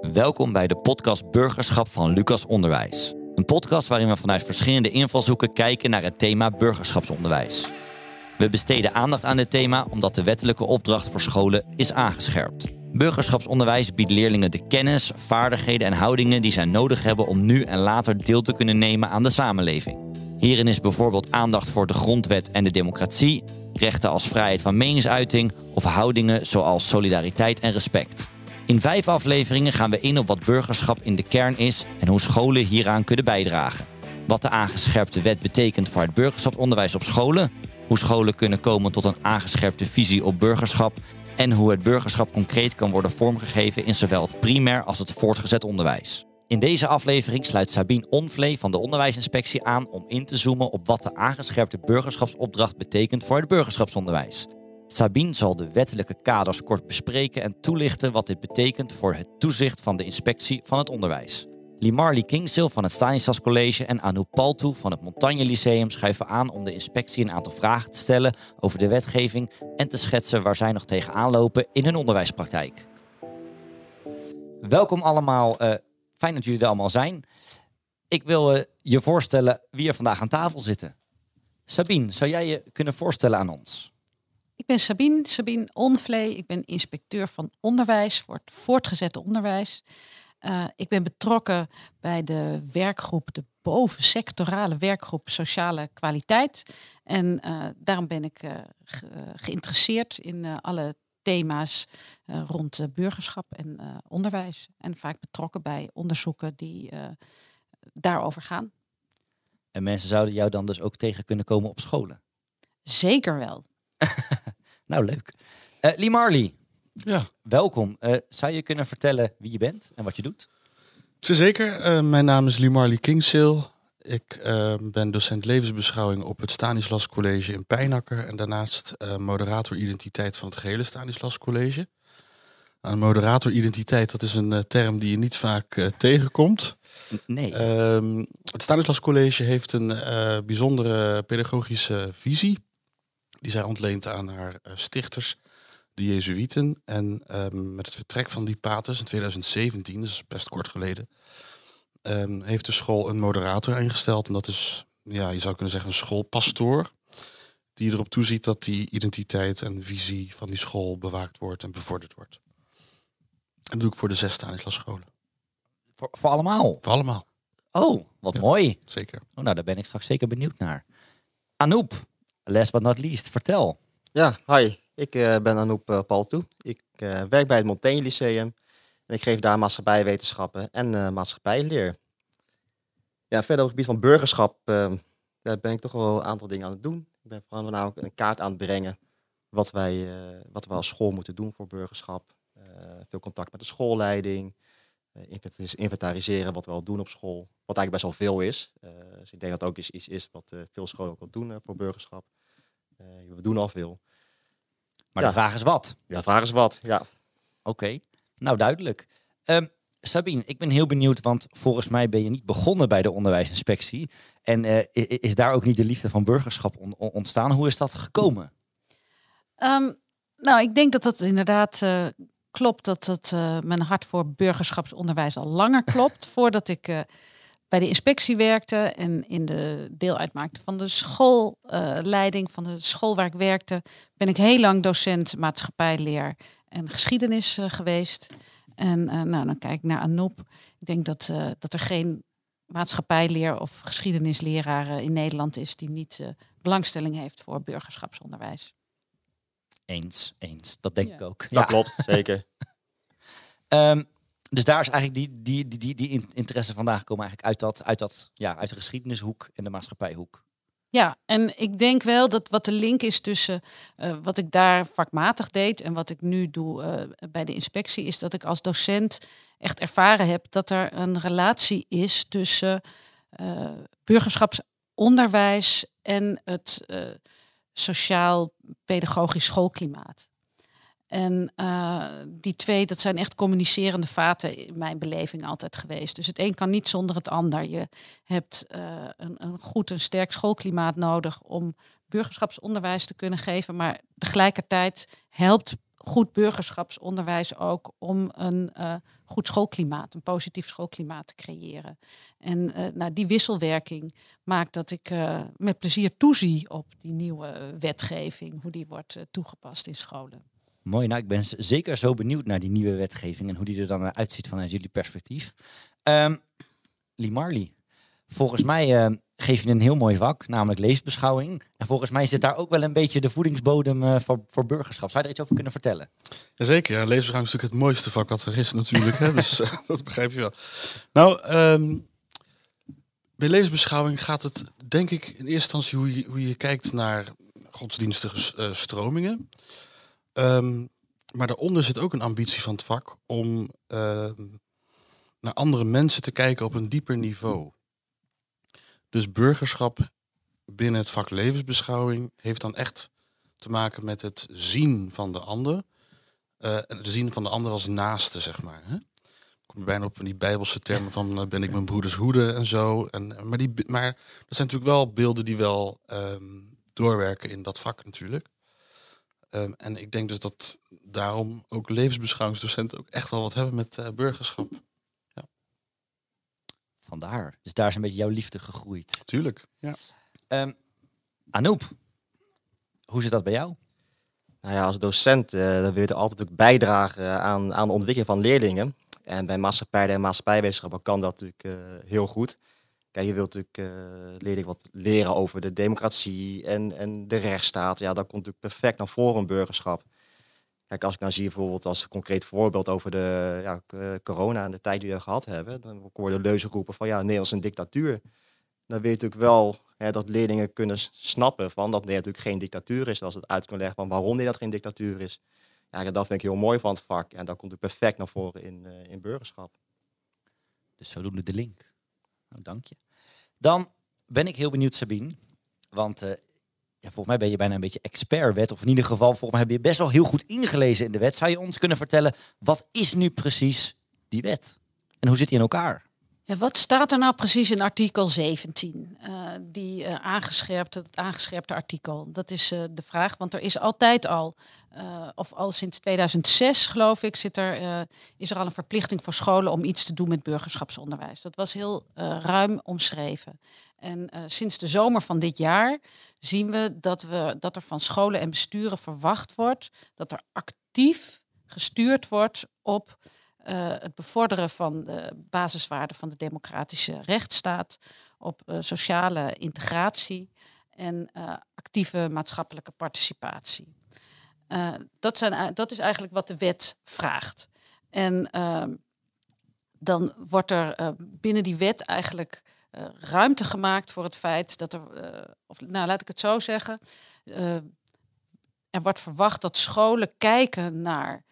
Welkom bij de podcast Burgerschap van Lucas Onderwijs. Een podcast waarin we vanuit verschillende invalshoeken kijken naar het thema burgerschapsonderwijs. We besteden aandacht aan dit thema omdat de wettelijke opdracht voor scholen is aangescherpt. Burgerschapsonderwijs biedt leerlingen de kennis, vaardigheden en houdingen die zij nodig hebben om nu en later deel te kunnen nemen aan de samenleving. Hierin is bijvoorbeeld aandacht voor de grondwet en de democratie, rechten als vrijheid van meningsuiting of houdingen zoals solidariteit en respect. In vijf afleveringen gaan we in op wat burgerschap in de kern is en hoe scholen hieraan kunnen bijdragen. Wat de aangescherpte wet betekent voor het burgerschapsonderwijs op scholen, hoe scholen kunnen komen tot een aangescherpte visie op burgerschap en hoe het burgerschap concreet kan worden vormgegeven in zowel het primair als het voortgezet onderwijs. In deze aflevering sluit Sabine Onvlee van de Onderwijsinspectie aan om in te zoomen op wat de aangescherpte burgerschapsopdracht betekent voor het burgerschapsonderwijs. Sabine zal de wettelijke kaders kort bespreken en toelichten wat dit betekent voor het toezicht van de inspectie van het onderwijs. Limarly Kingsil van het Stanislas College en Anouk Paltoe van het Montagne Lyceum schuiven aan om de inspectie een aantal vragen te stellen over de wetgeving en te schetsen waar zij nog tegenaan lopen in hun onderwijspraktijk. Welkom allemaal, uh, fijn dat jullie er allemaal zijn. Ik wil uh, je voorstellen wie er vandaag aan tafel zitten. Sabine, zou jij je kunnen voorstellen aan ons? Ik ben Sabine, Sabine Onvlee. Ik ben inspecteur van onderwijs voor het voortgezette onderwijs. Uh, ik ben betrokken bij de werkgroep, de bovensectorale werkgroep Sociale Kwaliteit. En uh, daarom ben ik uh, ge geïnteresseerd in alle thema's rond burgerschap en onderwijs. En vaak betrokken bij onderzoeken die daarover gaan. En mensen zouden jou dan dus ook tegen kunnen komen op scholen? Zeker wel. nou, leuk. Uh, Lee Marley, ja. welkom. Uh, zou je kunnen vertellen wie je bent en wat je doet? Zeker. Uh, mijn naam is Lee Marley Kingsale. Ik ben docent levensbeschouwing op het Stanislas College in Pijnakker. En daarnaast moderator identiteit van het gehele Stanislas College. Nou, moderator identiteit, dat is een term die je niet vaak tegenkomt. Nee. Ehm, het Stanislas College heeft een bijzondere pedagogische visie die zij ontleent aan haar uh, stichters, de Jezuïeten. En um, met het vertrek van die paters in 2017, dus best kort geleden, um, heeft de school een moderator ingesteld. En dat is, ja, je zou kunnen zeggen, een schoolpastoor. Die erop toeziet dat die identiteit en visie van die school bewaakt wordt en bevorderd wordt. En dat doe ik voor de zes scholen. Voor, voor allemaal? Voor allemaal. Oh, wat ja, mooi. Zeker. Oh, nou, daar ben ik straks zeker benieuwd naar. Anoop, last but not least, vertel. Ja, hi. Ik uh, ben Anoop uh, Paltoe. Ik uh, werk bij het Montaigne Lyceum. En ik geef daar maatschappijwetenschappen en maatschappijleer. Ja, verder op het gebied van burgerschap daar ben ik toch wel een aantal dingen aan het doen. Ik ben vooral namelijk een kaart aan het brengen wat wij, wat we als school moeten doen voor burgerschap. veel contact met de schoolleiding. Inventariseren wat we al doen op school. Wat eigenlijk best wel veel is. dus ik denk dat ook iets is, is wat veel scholen ook wel doen voor burgerschap. we doen al veel. Maar de vraag is wat? Ja, de vraag is wat, ja. Oké, nou duidelijk. Um, Sabine, ik ben heel benieuwd, want volgens mij ben je niet begonnen bij de onderwijsinspectie. En uh, is daar ook niet de liefde van burgerschap on ontstaan? Hoe is dat gekomen? Um, nou, ik denk dat dat inderdaad uh, klopt, dat het, uh, mijn hart voor burgerschapsonderwijs al langer klopt. voordat ik bij de inspectie werkte en in de deel uitmaakte van de schoolleiding, van de school waar ik werkte, ben ik heel lang docent maatschappijleer en geschiedenis uh, geweest. En nou, dan kijk ik naar Anoop. Ik denk dat, dat er geen maatschappijleer of geschiedenisleraar in Nederland is die niet belangstelling heeft voor burgerschapsonderwijs. Eens, eens. Dat denk ja. ik ook. Dat ja. klopt, zeker. um, dus daar is eigenlijk die, die, die, die, die interesse vandaan gekomen eigenlijk uit, dat, uit, dat, ja, uit de geschiedenishoek en de maatschappijhoek. Ja, en ik denk wel dat wat de link is tussen uh, wat ik daar vakmatig deed en wat ik nu doe uh, bij de inspectie, is dat ik als docent echt ervaren heb dat er een relatie is tussen uh, burgerschapsonderwijs en het sociaal-pedagogisch schoolklimaat. En uh, die twee, dat zijn echt communicerende vaten in mijn beleving altijd geweest. Dus het een kan niet zonder het ander. Je hebt uh, een, een, goed en sterk schoolklimaat nodig om burgerschapsonderwijs te kunnen geven. Maar tegelijkertijd helpt goed burgerschapsonderwijs ook om een uh, goed schoolklimaat, een positief schoolklimaat te creëren. En uh, nou, die wisselwerking maakt dat ik uh, met plezier toezie op die nieuwe wetgeving, hoe die wordt toegepast in scholen. Mooi, nou ik ben zeker zo benieuwd naar die nieuwe wetgeving en hoe die er dan uitziet vanuit jullie perspectief. Um, Lee Marley, volgens mij geef je een heel mooi vak, namelijk leesbeschouwing. En volgens mij zit daar ook wel een beetje de voedingsbodem uh, voor, voor burgerschap. Zou je er iets over kunnen vertellen? Jazeker, ja, leesbeschouwing is natuurlijk het mooiste vak wat er is natuurlijk. hè? Dus uh, dat begrijp je wel. Nou, um, bij leesbeschouwing gaat het denk ik in eerste instantie hoe je, hoe je kijkt naar godsdienstige uh, stromingen. Um, maar daaronder zit ook een ambitie van het vak om ehm, naar andere mensen te kijken op een dieper niveau. Dus burgerschap binnen het vak levensbeschouwing heeft dan echt te maken met het zien van de ander. Uh, het zien van de ander als naaste, zeg maar. Hè? Kom bijna op die bijbelse termen van uh, ben ik mijn broeders hoede en zo. En, maar, die, maar dat zijn natuurlijk wel beelden die wel um, doorwerken in dat vak natuurlijk. Um, en ik denk dus dat daarom ook levensbeschouwingsdocenten ook echt wel wat hebben met burgerschap. Vandaar. Dus daar is een beetje jouw liefde gegroeid. Tuurlijk, ja. Um, Anoop, hoe zit dat bij jou? Nou ja, als docent uh, dan wil je altijd ook bijdragen aan, aan de ontwikkeling van leerlingen. En bij maatschappij en maatschappijwetenschappen kan dat natuurlijk uh, heel goed. Kijk, je wilt natuurlijk uh, leerlingen wat leren over de democratie en, en de rechtsstaat. Ja, dat komt natuurlijk perfect naar voren, burgerschap. Kijk, als ik nou zie bijvoorbeeld als concreet voorbeeld over de ja, corona en de tijd die we gehad hebben, dan worden leuzen roepen van ja, Nederland is een dictatuur. Dan weet je natuurlijk wel hè, dat leerlingen kunnen snappen van dat Nederland natuurlijk geen dictatuur is. Als het uit kunnen leggen van waarom Nederland geen dictatuur is. Ja, dat vind ik heel mooi van het vak. En dat komt het perfect naar voren in, uh, in burgerschap. Dus zodoende de link. Nou, dank je. Dan ben ik heel benieuwd, Sabine. Want uh, ja, volgens mij ben je bijna een beetje expert Of in ieder geval, volgens mij heb je best wel heel goed ingelezen in de wet. Zou je ons kunnen vertellen, wat is nu precies die wet? En hoe zit die in elkaar? Wat staat er nou precies in artikel 17? Uh, eh, die uh, aangescherpte, aangescherpte artikel. Dat is uh, de vraag, want er is altijd al, of al sinds 2006 geloof ik, zit er, is er al een verplichting voor scholen om iets te doen met burgerschapsonderwijs. Dat was heel ruim omschreven. En sinds de zomer van dit jaar zien we dat, we dat er van scholen en besturen verwacht wordt dat er actief gestuurd wordt op uh, het bevorderen van de basiswaarden van de democratische rechtsstaat, op uh, sociale integratie en actieve maatschappelijke participatie. dat, zijn, dat is eigenlijk wat de wet vraagt. En ehm, dan wordt er binnen die wet eigenlijk ruimte gemaakt voor het feit dat er, of nou laat ik het zo zeggen, er wordt verwacht dat scholen kijken naar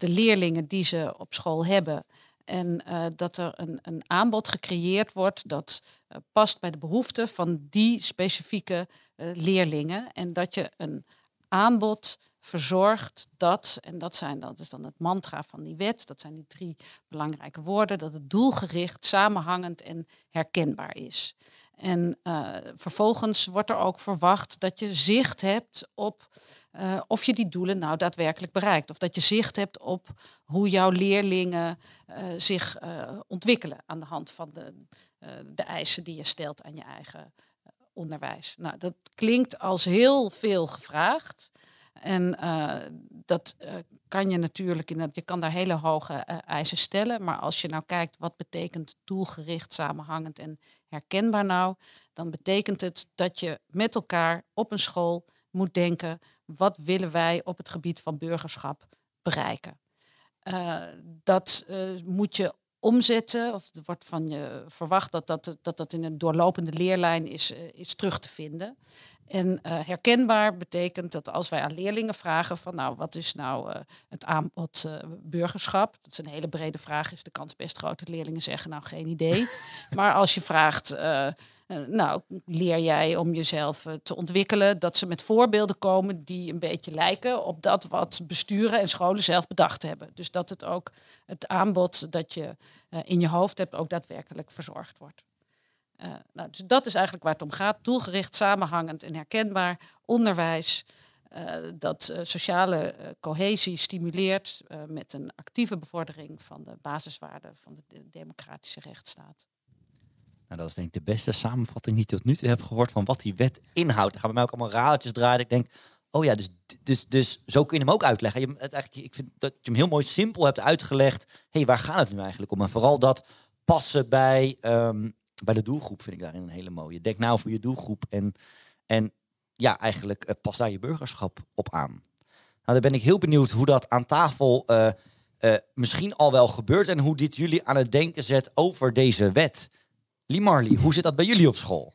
de leerlingen die ze op school hebben. En dat er een, een, aanbod gecreëerd wordt dat past bij de behoeften van die specifieke leerlingen. En dat je een aanbod verzorgt dat, en dat, zijn, dat is dan het mantra van die wet, dat zijn die drie belangrijke woorden, dat het doelgericht, samenhangend en herkenbaar is. En uh, vervolgens wordt er ook verwacht dat je zicht hebt op uh, of je die doelen nou daadwerkelijk bereikt. Of dat je zicht hebt op hoe jouw leerlingen uh, zich ontwikkelen aan de hand van de, de eisen die je stelt aan je eigen onderwijs. Nou, dat klinkt als heel veel gevraagd. En dat kan je natuurlijk, in je kan daar hele hoge eisen stellen. Maar als je nou kijkt wat betekent doelgericht, samenhangend en herkenbaar nou, dan betekent het dat je met elkaar op een school moet denken, wat willen wij op het gebied van burgerschap bereiken? dat moet je omzetten, of er wordt van je verwacht dat dat, dat, dat in een doorlopende leerlijn is, is terug te vinden. En uh, herkenbaar betekent dat als wij aan leerlingen vragen van nou wat is nou uh, het aanbod uh, burgerschap, dat is een hele brede vraag, is de kans best groot dat leerlingen zeggen nou geen idee. maar als je vraagt nou leer jij om jezelf te ontwikkelen, dat ze met voorbeelden komen die een beetje lijken op dat wat besturen en scholen zelf bedacht hebben. Dus dat het ook het aanbod dat je in je hoofd hebt ook daadwerkelijk verzorgd wordt. Uh, nou, dus dat is eigenlijk waar het om gaat. Doelgericht, samenhangend en herkenbaar onderwijs eh, dat eh, sociale eh, cohesie stimuleert eh, met een actieve bevordering van de basiswaarden van de de democratische rechtsstaat. Nou, dat is denk ik de beste samenvatting die ik tot nu toe heb gehoord van wat die wet inhoudt. Er gaan bij mij ook allemaal raadjes draaien. Ik denk, oh ja, dus, dus, dus zo kun je hem ook uitleggen. Je, het eigenlijk, ik vind dat je hem heel mooi simpel hebt uitgelegd. Hey, waar gaat het nu eigenlijk om? En vooral dat passen bij, ehm, bij de doelgroep vind ik daarin een hele mooie. Denk nou voor je doelgroep en, en ja, eigenlijk eh, pas daar je burgerschap op aan. Nou, dan ben ik heel benieuwd hoe dat aan tafel eh, eh, misschien al wel gebeurt en hoe dit jullie aan het denken zet over deze wet. Marley, hoe zit dat bij jullie op school?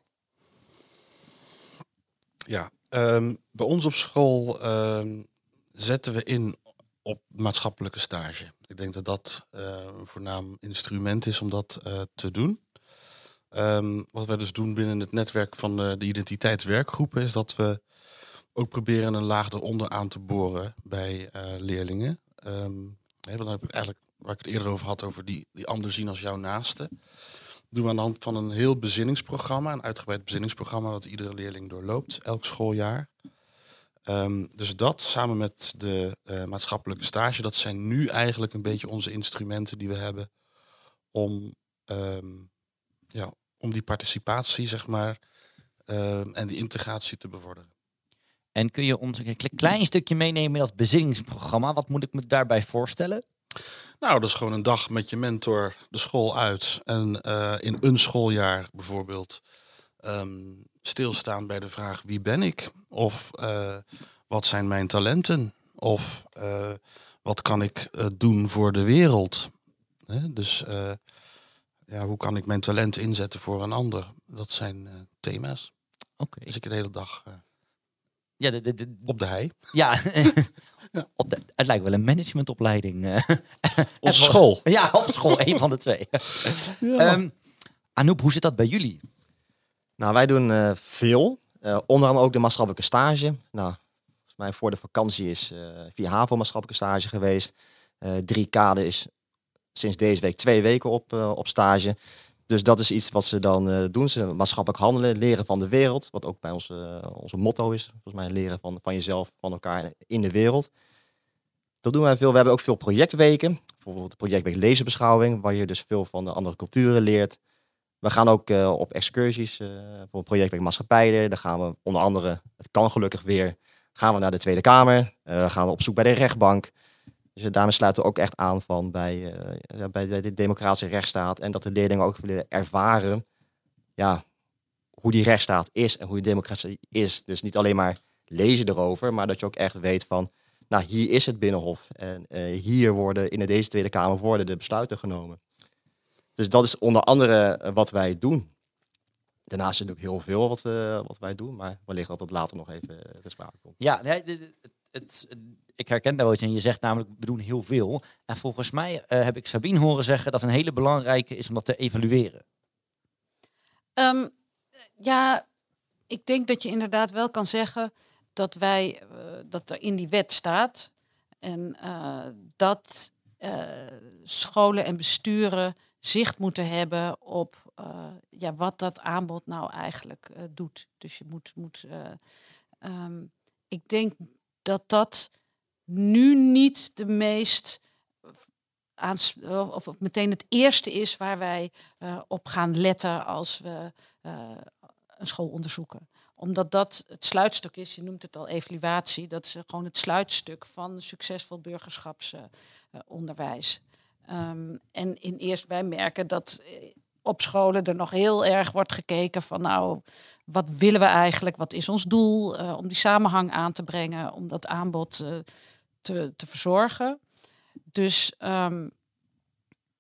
Ja, ehm, bij ons op school ehm, zetten we in op maatschappelijke stage. Ik denk dat dat een voornaam instrument is om dat te doen. Ehm, wat wij dus doen binnen het netwerk van eh, de identiteitswerkgroepen is dat we ook proberen een laag eronder aan te boren bij eh, leerlingen. Um, dan heb ik eigenlijk, waar ik het eerder over had, over die, die ander zien als jouw naaste. Doen we aan de hand van een heel bezinningsprogramma, een uitgebreid bezinningsprogramma wat iedere leerling doorloopt, elk schooljaar. Ehm, dus dat samen met de eh, maatschappelijke stage, dat zijn nu eigenlijk een beetje onze instrumenten die we hebben om, ja, om die participatie, zeg maar, ehm, en die integratie te bevorderen. En kun je ons een kle- klein stukje meenemen in dat bezinningsprogramma? Wat moet ik me daarbij voorstellen? Nou, dat is gewoon een dag met je mentor de school uit. En eh, in een schooljaar bijvoorbeeld ehm, stilstaan bij de vraag wie ben ik? Of eh, wat zijn mijn talenten? Of eh, wat kan ik doen voor de wereld? Dus ja, hoe kan ik mijn talent inzetten voor een ander? Dat zijn eh, thema's. Oké. Dus ik de hele dag eh, Ja, de, de, de- op de hei. ja. Op de, het lijkt wel een managementopleiding. eh. Op school. ja, op school, een van de twee. Ehm, Anouk, hoe zit dat bij jullie? Nou, wij doen eh, veel. Eh, onder andere ook de maatschappelijke stage. Nou, volgens mij voor de vakantie is eh via HAVO maatschappelijke stage geweest. Eh drie kade is sinds deze week twee weken op, eh, op stage. Dus dat is iets wat ze dan eh, doen. Ze maatschappelijk handelen, leren van de wereld. Wat ook bij ons eh, onze motto is. Volgens mij leren van, van jezelf, van elkaar in de wereld. Dat doen wij veel. We hebben ook veel projectweken. Bijvoorbeeld de projectweek lezenbeschouwing. Waar je dus veel van de andere culturen leert. We gaan ook op excursies eh, voor het projectweek Maatschappij. Daar gaan we onder andere, het kan gelukkig weer, gaan we naar de Tweede Kamer. Gaan we op zoek bij de rechtbank. Dus eh, daarmee sluiten we ook echt aan van bij, eh, ja, bij de, de democratische rechtsstaat. En dat de leerlingen ook willen ervaren ja, hoe die rechtsstaat is en hoe die democratie is. Dus niet alleen maar lezen erover, maar dat je ook echt weet van, nou hier is het Binnenhof. En eh, hier worden in deze Tweede Kamer worden de besluiten genomen. Dus dat is onder andere wat wij doen. Daarnaast is natuurlijk heel veel wat, wat wij doen, maar wellicht dat het later nog even te sprake komt. Ja, het, ik herken daar wat en je zegt namelijk, we doen heel veel. En volgens mij eh, heb ik Sabine horen zeggen dat een hele belangrijke is om dat te evalueren. Ehm, ja, ik denk dat je inderdaad wel kan zeggen dat wij eh, dat er in die wet staat en eh, dat scholen en besturen zicht moeten hebben op ja, wat dat aanbod nou eigenlijk doet. Dus je moet, moet eh, ehm, ik denk dat dat nu niet de meest aans- of, meteen het eerste is waar wij eh, op gaan letten als we eh, een school onderzoeken. Omdat dat het sluitstuk is, je noemt het al evaluatie, dat is gewoon het sluitstuk van succesvol burgerschapsonderwijs. Ehm, en in eerst wij merken dat eh, op scholen er nog heel erg wordt gekeken van nou, wat willen we eigenlijk, wat is ons doel, eh, om die samenhang aan te brengen, om dat aanbod eh, te, te verzorgen. Dus ehm,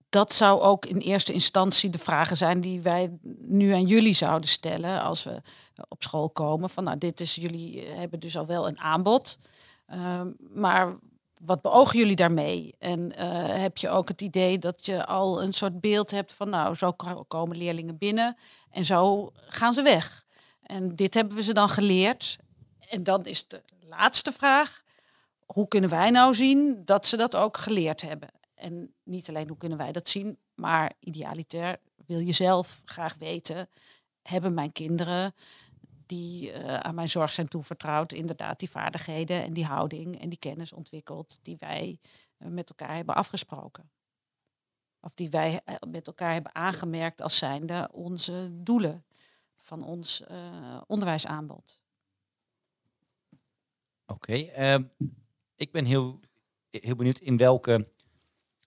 dat zou ook in eerste instantie de vragen zijn die wij nu aan jullie zouden stellen als we op school komen. Van nou, dit is jullie eh, hebben dus al wel een aanbod, ehm, maar wat beogen jullie daarmee? En eh, heb je ook het idee dat je al een soort beeld hebt van nou, zo ko- komen leerlingen binnen en zo gaan ze weg. En dit hebben we ze dan geleerd. En dan is de laatste vraag: hoe kunnen wij nou zien dat ze dat ook geleerd hebben? En niet alleen hoe kunnen wij dat zien, maar idealitair wil je zelf graag weten: hebben mijn kinderen die eh, aan mijn zorg zijn toevertrouwd, inderdaad die vaardigheden en die houding en die kennis ontwikkeld die wij eh, met elkaar hebben afgesproken. Of die wij eh, met elkaar hebben aangemerkt als zijnde onze doelen van ons onderwijsaanbod. Oké, ehm, ik ben heel, heel benieuwd in welke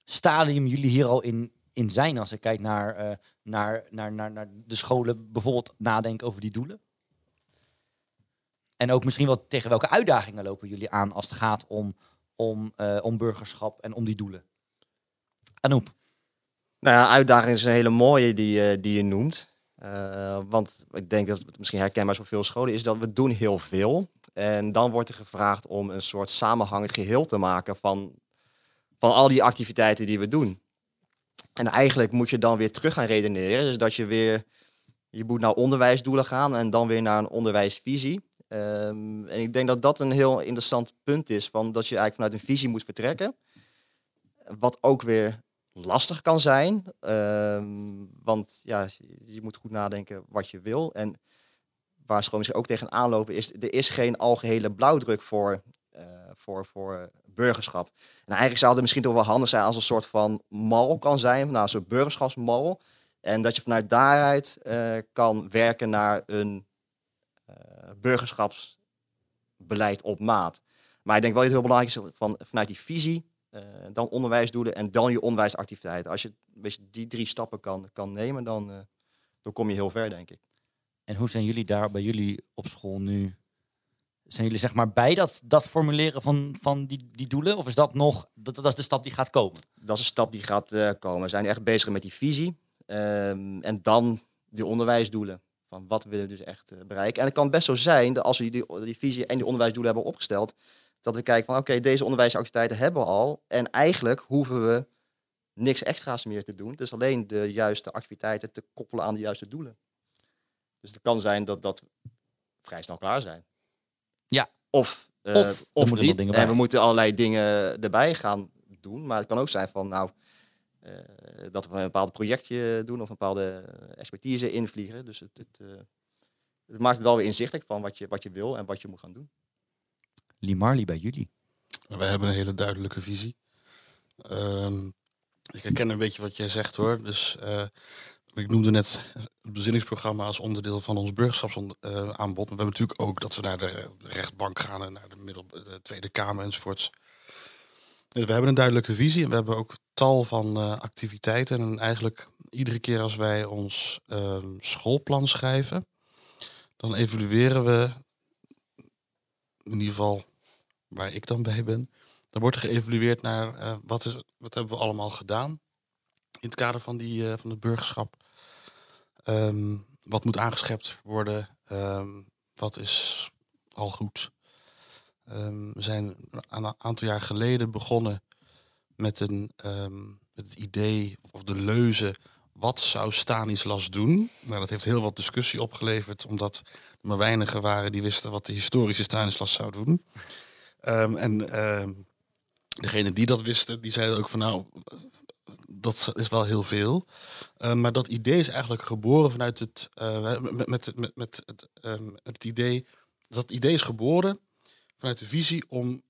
stadium jullie hier al in, in zijn als ik kijk naar, naar, naar, naar, naar de scholen bijvoorbeeld nadenken over die doelen. En ook misschien wel tegen welke uitdagingen lopen jullie aan als het gaat om, om, eh, om burgerschap en om die doelen. Anoep. Nou ja, uitdaging is een hele mooie die, je- die je noemt. Eh, want ik denk dat het misschien herkenbaar is voor veel scholen, is dat we doen heel veel. En dan wordt er gevraagd om een soort samenhangend geheel te maken van, van al die activiteiten die we doen. En eigenlijk moet je dan weer terug gaan redeneren. Dus dat je weer, je moet naar onderwijsdoelen gaan en dan weer naar een onderwijsvisie. Ehm, en ik denk dat dat een heel interessant punt is, van dat je eigenlijk vanuit een visie moet vertrekken. Wat ook weer lastig kan zijn. ehm, want ja, je moet goed nadenken wat je wil. En waar scholen zich ook tegen aanlopen is, er is geen algehele blauwdruk voor, eh, voor, voor burgerschap. En eigenlijk zou het misschien toch wel handig zijn als een soort van mal kan zijn, nou, een soort burgerschapsmal. En dat je vanuit daaruit eh, kan werken naar een burgerschapsbeleid op maat. Maar ik denk wel dat het heel belangrijk is van, vanuit die visie, eh, dan onderwijsdoelen en dan je onderwijsactiviteiten. Als je die drie stappen kan, kan nemen, dan, eh, dan kom je heel ver, denk ik. En hoe zijn jullie daar bij jullie op school nu? Zijn jullie zeg maar bij dat, dat formuleren van, van die, die doelen? Of is dat nog, dat, dat is de stap die gaat komen? Dat is een stap die gaat eh, komen. We zijn echt bezig met die visie. ehm, en dan die onderwijsdoelen. Van wat willen we dus echt eh, bereiken. En het kan best zo zijn dat als we die, die visie en die onderwijsdoelen hebben opgesteld, dat we kijken van oké, deze onderwijsactiviteiten hebben we al. En eigenlijk hoeven we niks extra's meer te doen. Dus alleen de juiste activiteiten te koppelen aan de juiste doelen. Dus het kan zijn dat dat vrij snel klaar zijn. Ja. Of, eh, Of niet. en we moeten allerlei dingen erbij gaan doen. Maar het kan ook zijn van, nou, dat we een bepaald projectje doen of een bepaalde expertise invliegen. Dus het, het, eh, het maakt het wel weer inzichtelijk van wat je, wat je wil en wat je moet gaan doen. Lee Marley bij jullie. Wij hebben een hele duidelijke visie. Ehm, ik herken een beetje wat jij zegt hoor. Dus eh, ik noemde net het bezinningsprogramma als onderdeel van ons burgerschapsaanbod. Maar we hebben natuurlijk ook dat we naar de rechtbank gaan en naar de, middel, de Tweede Kamer enzovoorts. Dus we hebben een duidelijke visie en we hebben ook tal van eh, activiteiten. En eigenlijk iedere keer als wij ons ehm, schoolplan schrijven, dan evalueren we in ieder geval waar ik dan bij ben, dan wordt er geëvalueerd naar eh, wat, is, wat hebben we allemaal gedaan in het kader van, die, eh, van het burgerschap. Ehm, wat moet aangeschept worden? Ehm, wat is al goed? Ehm, we zijn een aantal jaar geleden begonnen met, een, ehm, het idee of de leuze... wat zou Stanislas doen? Nou, dat heeft heel wat discussie opgeleverd... omdat er maar weinigen waren die wisten wat de historische Stanislas zou doen. Ehm, en ehm, degene die dat wisten, die zeiden ook van nou, dat is wel heel veel. Maar dat idee is eigenlijk geboren vanuit het, eh, met, met, met, met het, het idee, dat idee is geboren vanuit de visie om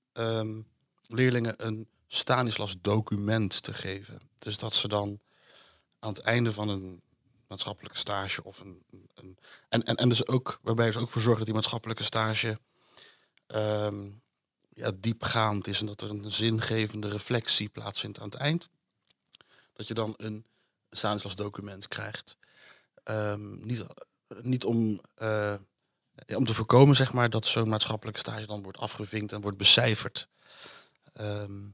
leerlingen een Stanislas document te geven. Dus dat ze dan aan het einde van een maatschappelijke stage of een, een en, en, en dus ook waarbij ze ook voor zorgen dat die maatschappelijke stage ehm, ja, diepgaand is en dat er een zingevende reflectie plaatsvindt aan het eind. Dat je dan een Stanislas document krijgt. Ehm, niet, niet om, eh, om te voorkomen zeg maar, dat zo'n maatschappelijke stage dan wordt afgevinkt en wordt becijferd. Ehm,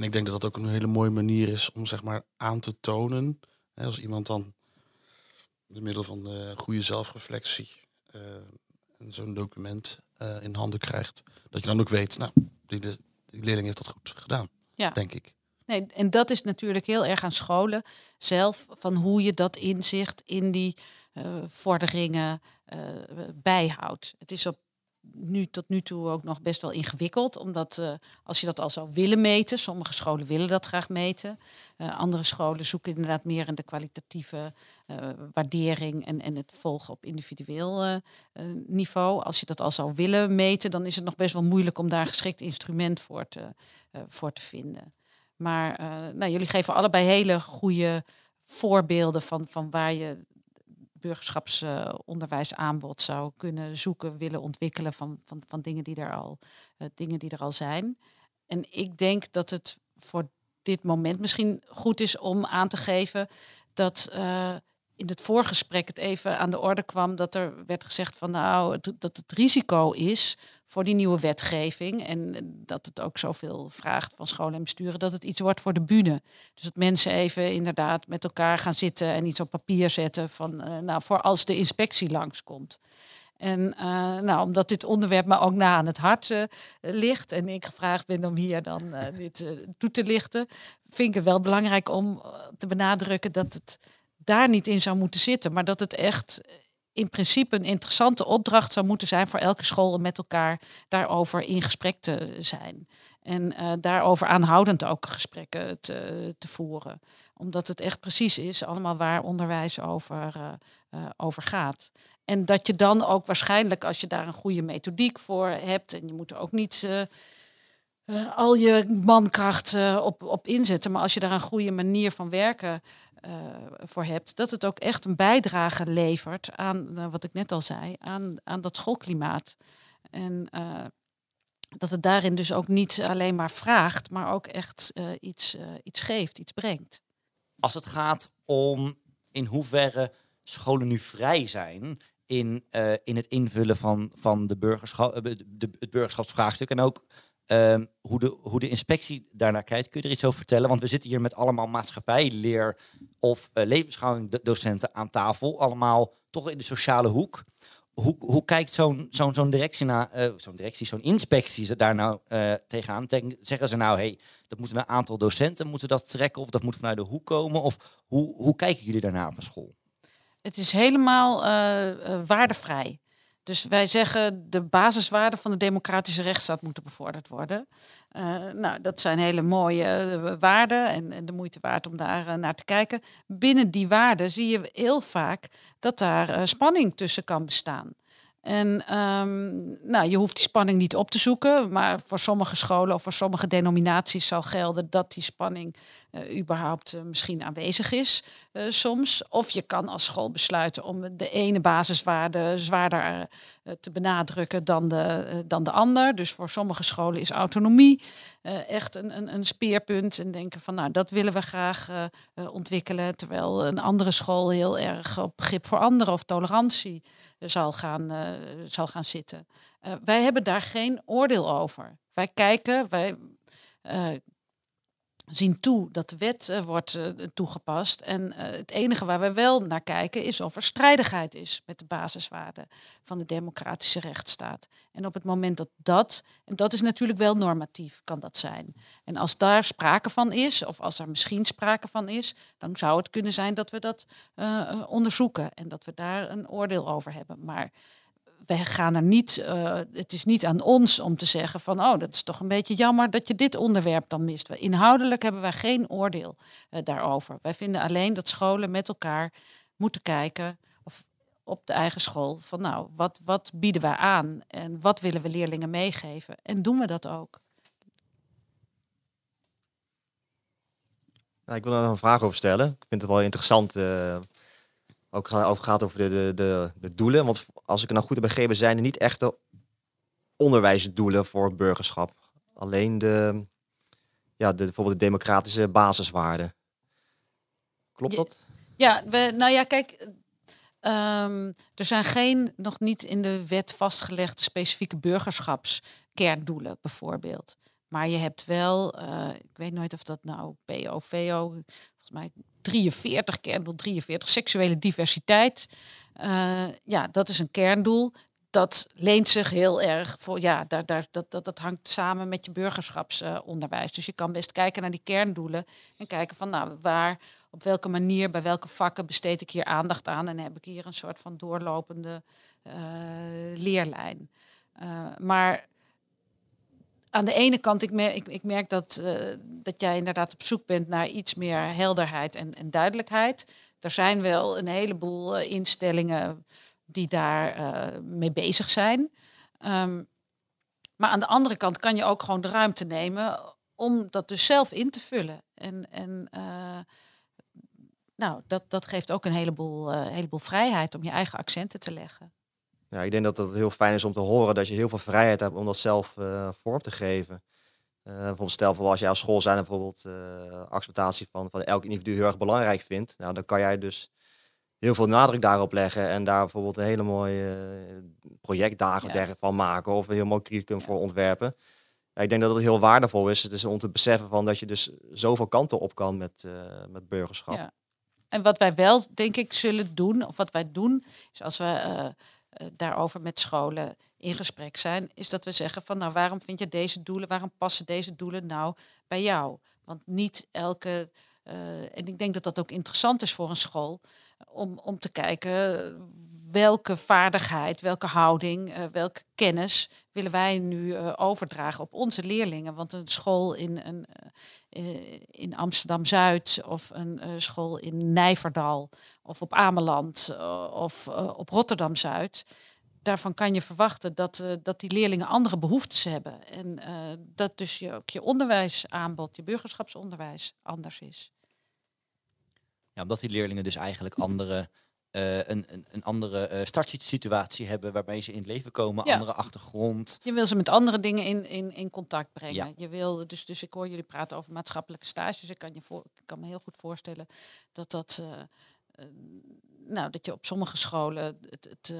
en ik denk dat dat ook een hele mooie manier is om zeg maar, aan te tonen. Hè, als iemand dan door middel van eh, goede zelfreflectie eh, zo'n document eh, in handen krijgt. Dat je dan ook weet, nou, die, de, die leerling heeft dat goed gedaan, Ja. denk ik. Nee, en dat is natuurlijk heel erg aan scholen zelf, van hoe je dat inzicht in die vorderingen bijhoudt. Het is op nu tot nu toe ook nog best wel ingewikkeld. Omdat uh, als je dat al zou willen meten, sommige scholen willen dat graag meten. Uh, andere scholen zoeken inderdaad meer in de kwalitatieve uh, waardering en, en het volgen op individueel niveau. Als je dat al zou willen meten, dan is het nog best wel moeilijk om daar een geschikt instrument voor te, voor te vinden. Maar nou, jullie geven allebei hele goede voorbeelden van, van waar je burgerschapsonderwijsaanbod zou kunnen zoeken, willen ontwikkelen van, van, van dingen, die er al, uh, dingen die er al zijn. En ik denk dat het voor dit moment misschien goed is om aan te geven dat uh, in het voorgesprek het even aan de orde kwam dat er werd gezegd van nou dat het risico is voor die nieuwe wetgeving en dat het ook zoveel vraagt van scholen en besturen dat het iets wordt voor de bühne. Dus dat mensen even inderdaad met elkaar gaan zitten en iets op papier zetten van uh, nou voor als de inspectie langskomt. En uh, nou, omdat dit onderwerp me ook na aan het hart uh, ligt en ik gevraagd ben om hier dan dit toe te lichten, vind ik het wel belangrijk om te benadrukken dat het daar niet in zou moeten zitten, maar dat het echt in principe een interessante opdracht zou moeten zijn voor elke school om met elkaar daarover in gesprek te zijn. En uh, daarover aanhoudend ook gesprekken te, te, voeren. Omdat het echt precies is, allemaal waar onderwijs over, uh, over gaat. En dat je dan ook waarschijnlijk, als je daar een goede methodiek voor hebt, en je moet er ook niet al je mankracht op, op inzetten, maar als je daar een goede manier van werken uh, voor hebt, dat het ook echt een bijdrage levert aan, wat ik net al zei, aan, aan dat schoolklimaat. En dat het daarin dus ook niet alleen maar vraagt, maar ook echt iets, iets geeft, iets brengt. Als het gaat om in hoeverre scholen nu vrij zijn in, in het invullen van, van de burgerschap, de, het burgerschapsvraagstuk en ook Um, hoe, de, hoe de inspectie daarnaar kijkt, kun je er iets over vertellen? Want we zitten hier met allemaal maatschappijleer of uh, levensschouwingdocenten aan tafel. Allemaal toch in de sociale hoek. Hoe, hoe kijkt zo'n zo'n zo'n directie, naar, uh, zo'n directie, zo'n inspectie daar nou uh, tegenaan? Zeggen ze nou, hey, dat moeten een aantal docenten moeten dat trekken of dat moet vanuit de hoek komen? Of hoe, hoe kijken jullie daarnaar op een school? Het is helemaal waardevrij. Dus wij zeggen de basiswaarden van de democratische rechtsstaat moeten bevorderd worden. Uh, nou, dat zijn hele mooie uh, waarden en, de moeite waard om daar uh, naar te kijken. Binnen die waarden zie je heel vaak dat daar spanning tussen kan bestaan. En um, nou, je hoeft die spanning niet op te zoeken, maar voor sommige scholen of voor sommige denominaties zal gelden dat die spanning uh, überhaupt uh, misschien aanwezig is uh, soms. Of je kan als school besluiten om de ene basiswaarde zwaarder te benadrukken dan de, dan de ander. Dus voor sommige scholen is autonomie echt een, een, een, speerpunt en denken van nou dat willen we graag ontwikkelen, terwijl een andere school heel erg op begrip voor anderen of tolerantie zal gaan, zal gaan zitten. Wij hebben daar geen oordeel over. Wij kijken, wij zien toe dat de wet wordt toegepast. En het enige waar we wel naar kijken is of er strijdigheid is met de basiswaarden van de democratische rechtsstaat. En op het moment dat dat, en dat is natuurlijk wel normatief, kan dat zijn. En als daar sprake van is, of als er misschien sprake van is, dan zou het kunnen zijn dat we dat onderzoeken en dat we daar een oordeel over hebben. Maar we gaan er niet, uh, het is niet aan ons om te zeggen van, oh, dat is toch een beetje jammer dat je dit onderwerp dan mist. Inhoudelijk hebben wij geen oordeel uh, daarover. Wij vinden alleen dat scholen met elkaar moeten kijken op de eigen school. Van nou, wat, wat bieden we aan en wat willen we leerlingen meegeven? En doen we dat ook? Ik wil nog een vraag over stellen. Ik vind het wel interessant. Uh, ook gaat over de, de, de, de, doelen. Want als ik het nou goed heb begrepen, zijn er niet echte onderwijsdoelen voor burgerschap. Alleen de, ja, de, bijvoorbeeld de democratische basiswaarden. Klopt dat? Ja, we, nou ja, kijk, Um, er zijn geen nog niet in de wet vastgelegde specifieke burgerschapskerndoelen, bijvoorbeeld. Maar je hebt wel, uh, ik weet nooit of dat nou POVO, volgens mij 43 kerndoel, 43 seksuele diversiteit. Uh, ja, dat is een kerndoel. Dat leent zich heel erg voor, ja, daar, daar, dat, dat, dat hangt samen met je burgerschapsonderwijs. Dus je kan best kijken naar die kerndoelen en kijken van, nou, waar op welke manier, bij welke vakken besteed ik hier aandacht aan en heb ik hier een soort van doorlopende uh, leerlijn. Uh, maar aan de ene kant, ik merk, ik, ik merk dat, uh, dat jij inderdaad op zoek bent naar iets meer helderheid en, en duidelijkheid. Er zijn wel een heleboel uh, instellingen die daar mee bezig zijn. Um, maar aan de andere kant kan je ook gewoon de ruimte nemen om dat dus zelf in te vullen. En, en nou, dat, dat geeft ook een heleboel, heleboel vrijheid om je eigen accenten te leggen. Ja, ik denk dat het heel fijn is om te horen dat je heel veel vrijheid hebt om dat zelf uh, vorm te geven. Uh, bijvoorbeeld stel voor als jij op school zijn bijvoorbeeld uh, acceptatie van, van elk individu heel erg belangrijk vindt. Nou, dan kan jij dus heel veel nadruk daarop leggen en daar bijvoorbeeld een hele mooie projectdagen ja. van maken of een heel mooi curriculum ja. voor ontwerpen. Ja, ik denk dat het heel waardevol is dus om te beseffen van dat je dus zoveel kanten op kan met, met burgerschap. Ja. En wat wij wel, denk ik, zullen doen, of wat wij doen, is als we daarover met scholen in gesprek zijn, is dat we zeggen van nou waarom vind je deze doelen, waarom passen deze doelen nou bij jou? Want niet elke, uh, en ik denk dat dat ook interessant is voor een school, om, om te kijken welke vaardigheid, welke houding, welke kennis willen wij nu overdragen op onze leerlingen. Want een school in, een, uh, in Amsterdam-Zuid of een school in Nijverdal of op Ameland of op Rotterdam-Zuid. Daarvan kan je verwachten dat, dat die leerlingen andere behoeftes hebben. En dat dus je, ook je onderwijsaanbod, je burgerschapsonderwijs anders is. Ja, omdat die leerlingen dus eigenlijk andere uh, een, een, een, andere uh, startsituatie hebben waarbij ze in het leven komen, ja. andere achtergrond. Je wil ze met andere dingen in, in, in contact brengen. Ja. Je wil, dus, dus ik hoor jullie praten over maatschappelijke stages. Ik kan, je voor, ik kan me heel goed voorstellen dat dat. Uh, nou, dat je op sommige scholen het, het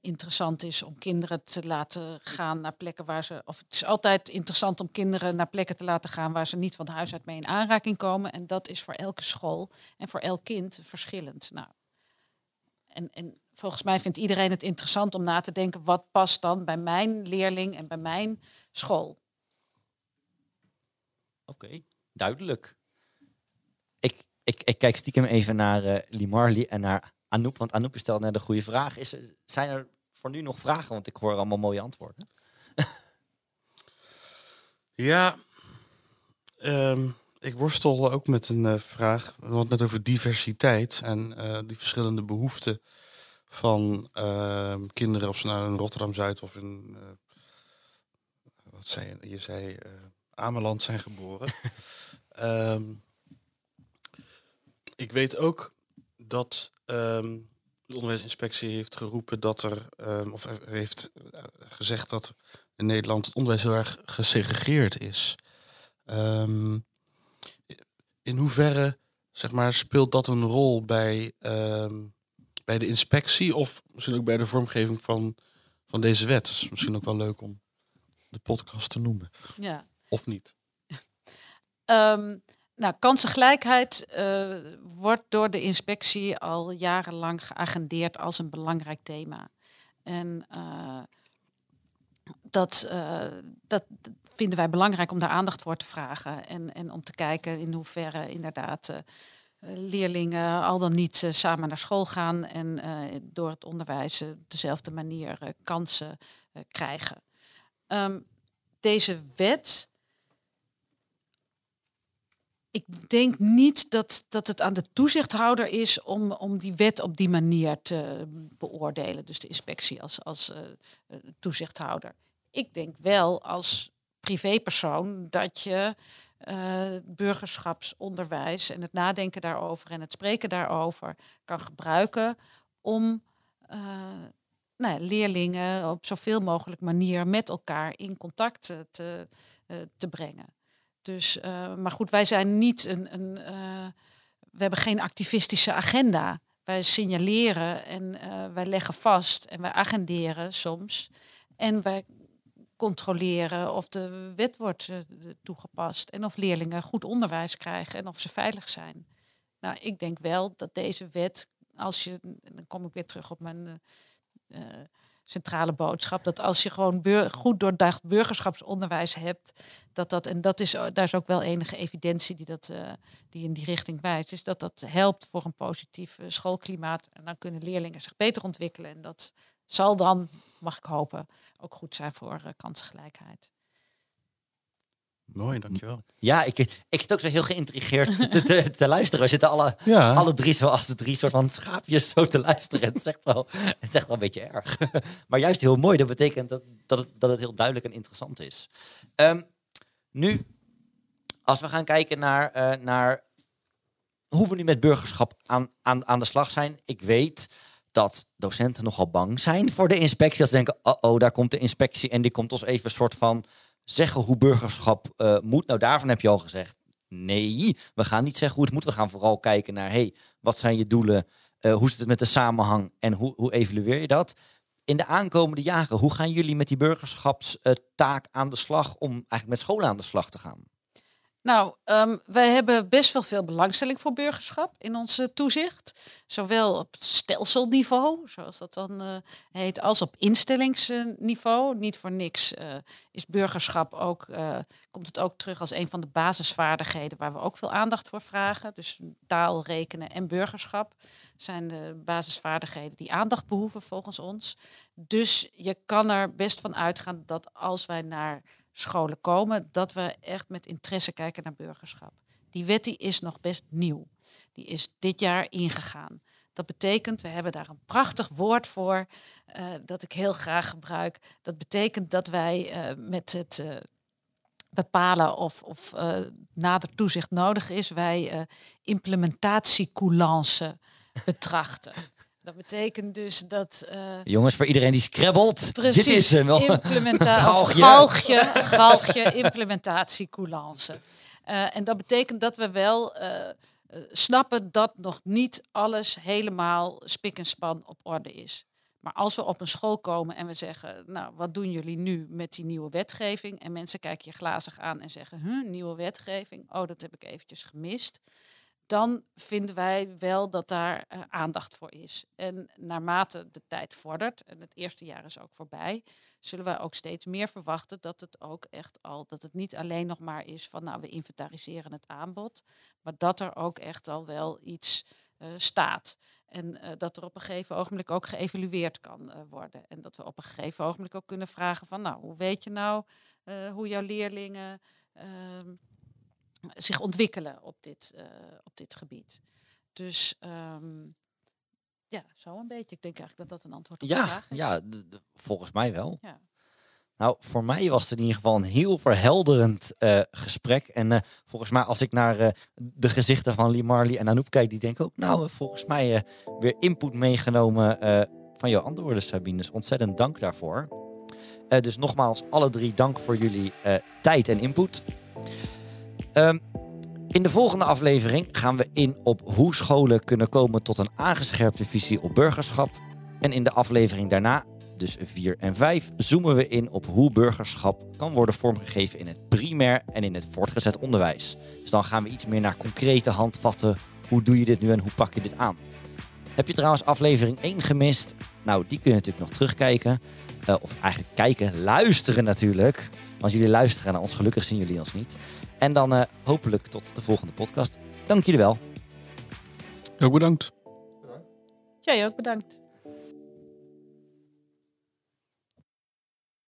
interessant is om kinderen te laten gaan naar plekken waar ze. Of het is altijd interessant om kinderen naar plekken te laten gaan waar ze niet van huis uit mee in aanraking komen. En dat is voor elke school en voor elk kind verschillend. Nou, en, en volgens mij vindt iedereen het interessant om na te denken, wat past dan bij mijn leerling en bij mijn school? Oké, duidelijk. Ik, ik, ik kijk stiekem even naar uh, Limarli en naar Anouk, want Anouk stelt net een goede vraag. Is, zijn er voor nu nog vragen? Want ik hoor allemaal mooie antwoorden. ja, um, ik worstel ook met een uh, vraag. We hadden het net over diversiteit en uh, die verschillende behoeften van uh, kinderen, of ze nou in Rotterdam Zuid of in uh, wat zei je? Je zei Ameland zijn geboren. um, ik weet ook dat um, de onderwijsinspectie heeft geroepen dat er, um, of heeft gezegd dat in Nederland het onderwijs heel erg gesegregeerd is. Um, in hoeverre zeg maar, speelt dat een rol bij, uh, bij de inspectie of misschien ook bij de vormgeving van, van deze wet? Dat is misschien ook wel leuk om de podcast te noemen. Ja. Of niet? um, nou, kansengelijkheid uh, wordt door de inspectie al jarenlang geagendeerd als een belangrijk thema. En uh, dat, uh, dat, vinden wij belangrijk om daar aandacht voor te vragen. En, en om te kijken in hoeverre inderdaad uh, leerlingen al dan niet uh, samen naar school gaan en uh, door het onderwijs dezelfde manier kansen krijgen. Um, deze wet. Ik denk niet dat, dat het aan de toezichthouder is om, om die wet op die manier te beoordelen. Dus de inspectie als, als toezichthouder. Ik denk wel als privépersoon dat je uh, burgerschapsonderwijs en het nadenken daarover en het spreken daarover kan gebruiken om uh, nou, leerlingen op zoveel mogelijk manier met elkaar in contact te, uh, te brengen. Dus, maar goed, wij zijn niet een, een we hebben geen activistische agenda. Wij signaleren en wij leggen vast en wij agenderen soms. En wij controleren of de wet wordt uh, toegepast en of leerlingen goed onderwijs krijgen en of ze veilig zijn. Nou, ik denk wel dat deze wet, als je, dan kom ik weer terug op mijn uh, centrale boodschap, dat als je gewoon goed doordacht burgerschapsonderwijs hebt, dat dat, en dat is, daar is ook wel enige evidentie die, dat, die in die richting wijst, is dat dat helpt voor een positief schoolklimaat. En dan kunnen leerlingen zich beter ontwikkelen en dat zal dan, mag ik hopen, ook goed zijn voor uh, kansengelijkheid. Mooi, dankjewel. Ja, ik, ik zit ook zo heel geïntrigeerd te, te, te, luisteren. We zitten alle, Ja. alle drie zo als de drie soort van schaapjes zo te luisteren. Het is echt wel, het is echt wel een beetje erg. Maar juist heel mooi. Dat betekent dat, dat, het, dat het heel duidelijk en interessant is. Ehm, nu, als we gaan kijken naar, eh, naar hoe we nu met burgerschap aan, aan, aan de slag zijn. Ik weet dat docenten nogal bang zijn voor de inspectie. Dat ze denken, oh, oh daar komt de inspectie en die komt ons even een soort van zeggen hoe burgerschap eh, moet. Nou, daarvan heb je al gezegd, nee, we gaan niet zeggen hoe het moet. We gaan vooral kijken naar, hey, wat zijn je doelen? Uh, hoe zit het met de samenhang en hoe, hoe evalueer je dat? In de aankomende jaren, hoe gaan jullie met die burgerschapstaak aan de slag om eigenlijk met scholen aan de slag te gaan? Nou, um, wij hebben best wel veel belangstelling voor burgerschap in onze toezicht. Zowel op stelselniveau, zoals dat dan uh, heet, als op instellingsniveau. Niet voor niks uh, is burgerschap ook, komt het ook terug als een van de basisvaardigheden waar we ook veel aandacht voor vragen. Dus taal, rekenen en burgerschap zijn de basisvaardigheden die aandacht behoeven volgens ons. Dus je kan er best van uitgaan dat als wij naar scholen komen, dat we echt met interesse kijken naar burgerschap. Die wet die is nog best nieuw. Die is dit jaar ingegaan. Dat betekent, we hebben daar een prachtig woord voor, uh, dat ik heel graag gebruik. Dat betekent dat wij uh, met het uh, bepalen of, of nader toezicht nodig is, wij implementatiecoulance betrachten. Dat betekent dus dat. Uh, Jongens, voor iedereen die scrabbelt, precies, dit is hem. Galgje. galgje, galgje, implementatiecoulance. Uh, en dat betekent dat we wel uh, snappen dat nog niet alles helemaal spik en span op orde is. Maar als we op een school komen en we zeggen, nou, wat doen jullie nu met die nieuwe wetgeving? En mensen kijken je glazig aan en zeggen, huh, nieuwe wetgeving? Oh, dat heb ik eventjes gemist dan vinden wij wel dat daar uh, aandacht voor is. En naarmate de tijd vordert, en het eerste jaar is ook voorbij, zullen wij ook steeds meer verwachten dat het ook echt al, dat het niet alleen nog maar is van nou we inventariseren het aanbod, maar dat er ook echt al wel iets uh, staat. En uh, dat er op een gegeven ogenblik ook geëvalueerd kan worden. En dat we op een gegeven ogenblik ook kunnen vragen van nou, hoe weet je nou hoe jouw leerlingen ehm, zich ontwikkelen op dit, uh, op dit gebied. Dus um, ja, zo een beetje. Ik denk eigenlijk dat dat een antwoord op ja, de vraag is. Ja, volgens mij wel. Ja. Nou, voor mij was het in ieder geval een heel verhelderend uh, gesprek. En uh, volgens mij, als ik naar uh, de gezichten van Lee Marley en Anouk kijk, die denken ook, nou, volgens mij weer input meegenomen van jouw antwoorden, Sabine. Dus ontzettend dank daarvoor. dus nogmaals, alle drie dank voor jullie tijd en input. Um, in de volgende aflevering gaan we in op hoe scholen kunnen komen tot een aangescherpte visie op burgerschap. En in de aflevering daarna, dus 4 en 5, zoomen we in op hoe burgerschap kan worden vormgegeven in het primair en in het voortgezet onderwijs. Dus dan gaan we iets meer naar concrete handvatten. Hoe doe je dit nu en hoe pak je dit aan? Heb je trouwens aflevering 1 gemist? Nou, die kun je natuurlijk nog terugkijken. Uh, of eigenlijk kijken, luisteren natuurlijk. Als jullie luisteren naar ons, gelukkig zien jullie ons niet. En dan uh, hopelijk tot de volgende podcast. Dank jullie wel. Ook bedankt. Jij ook bedankt.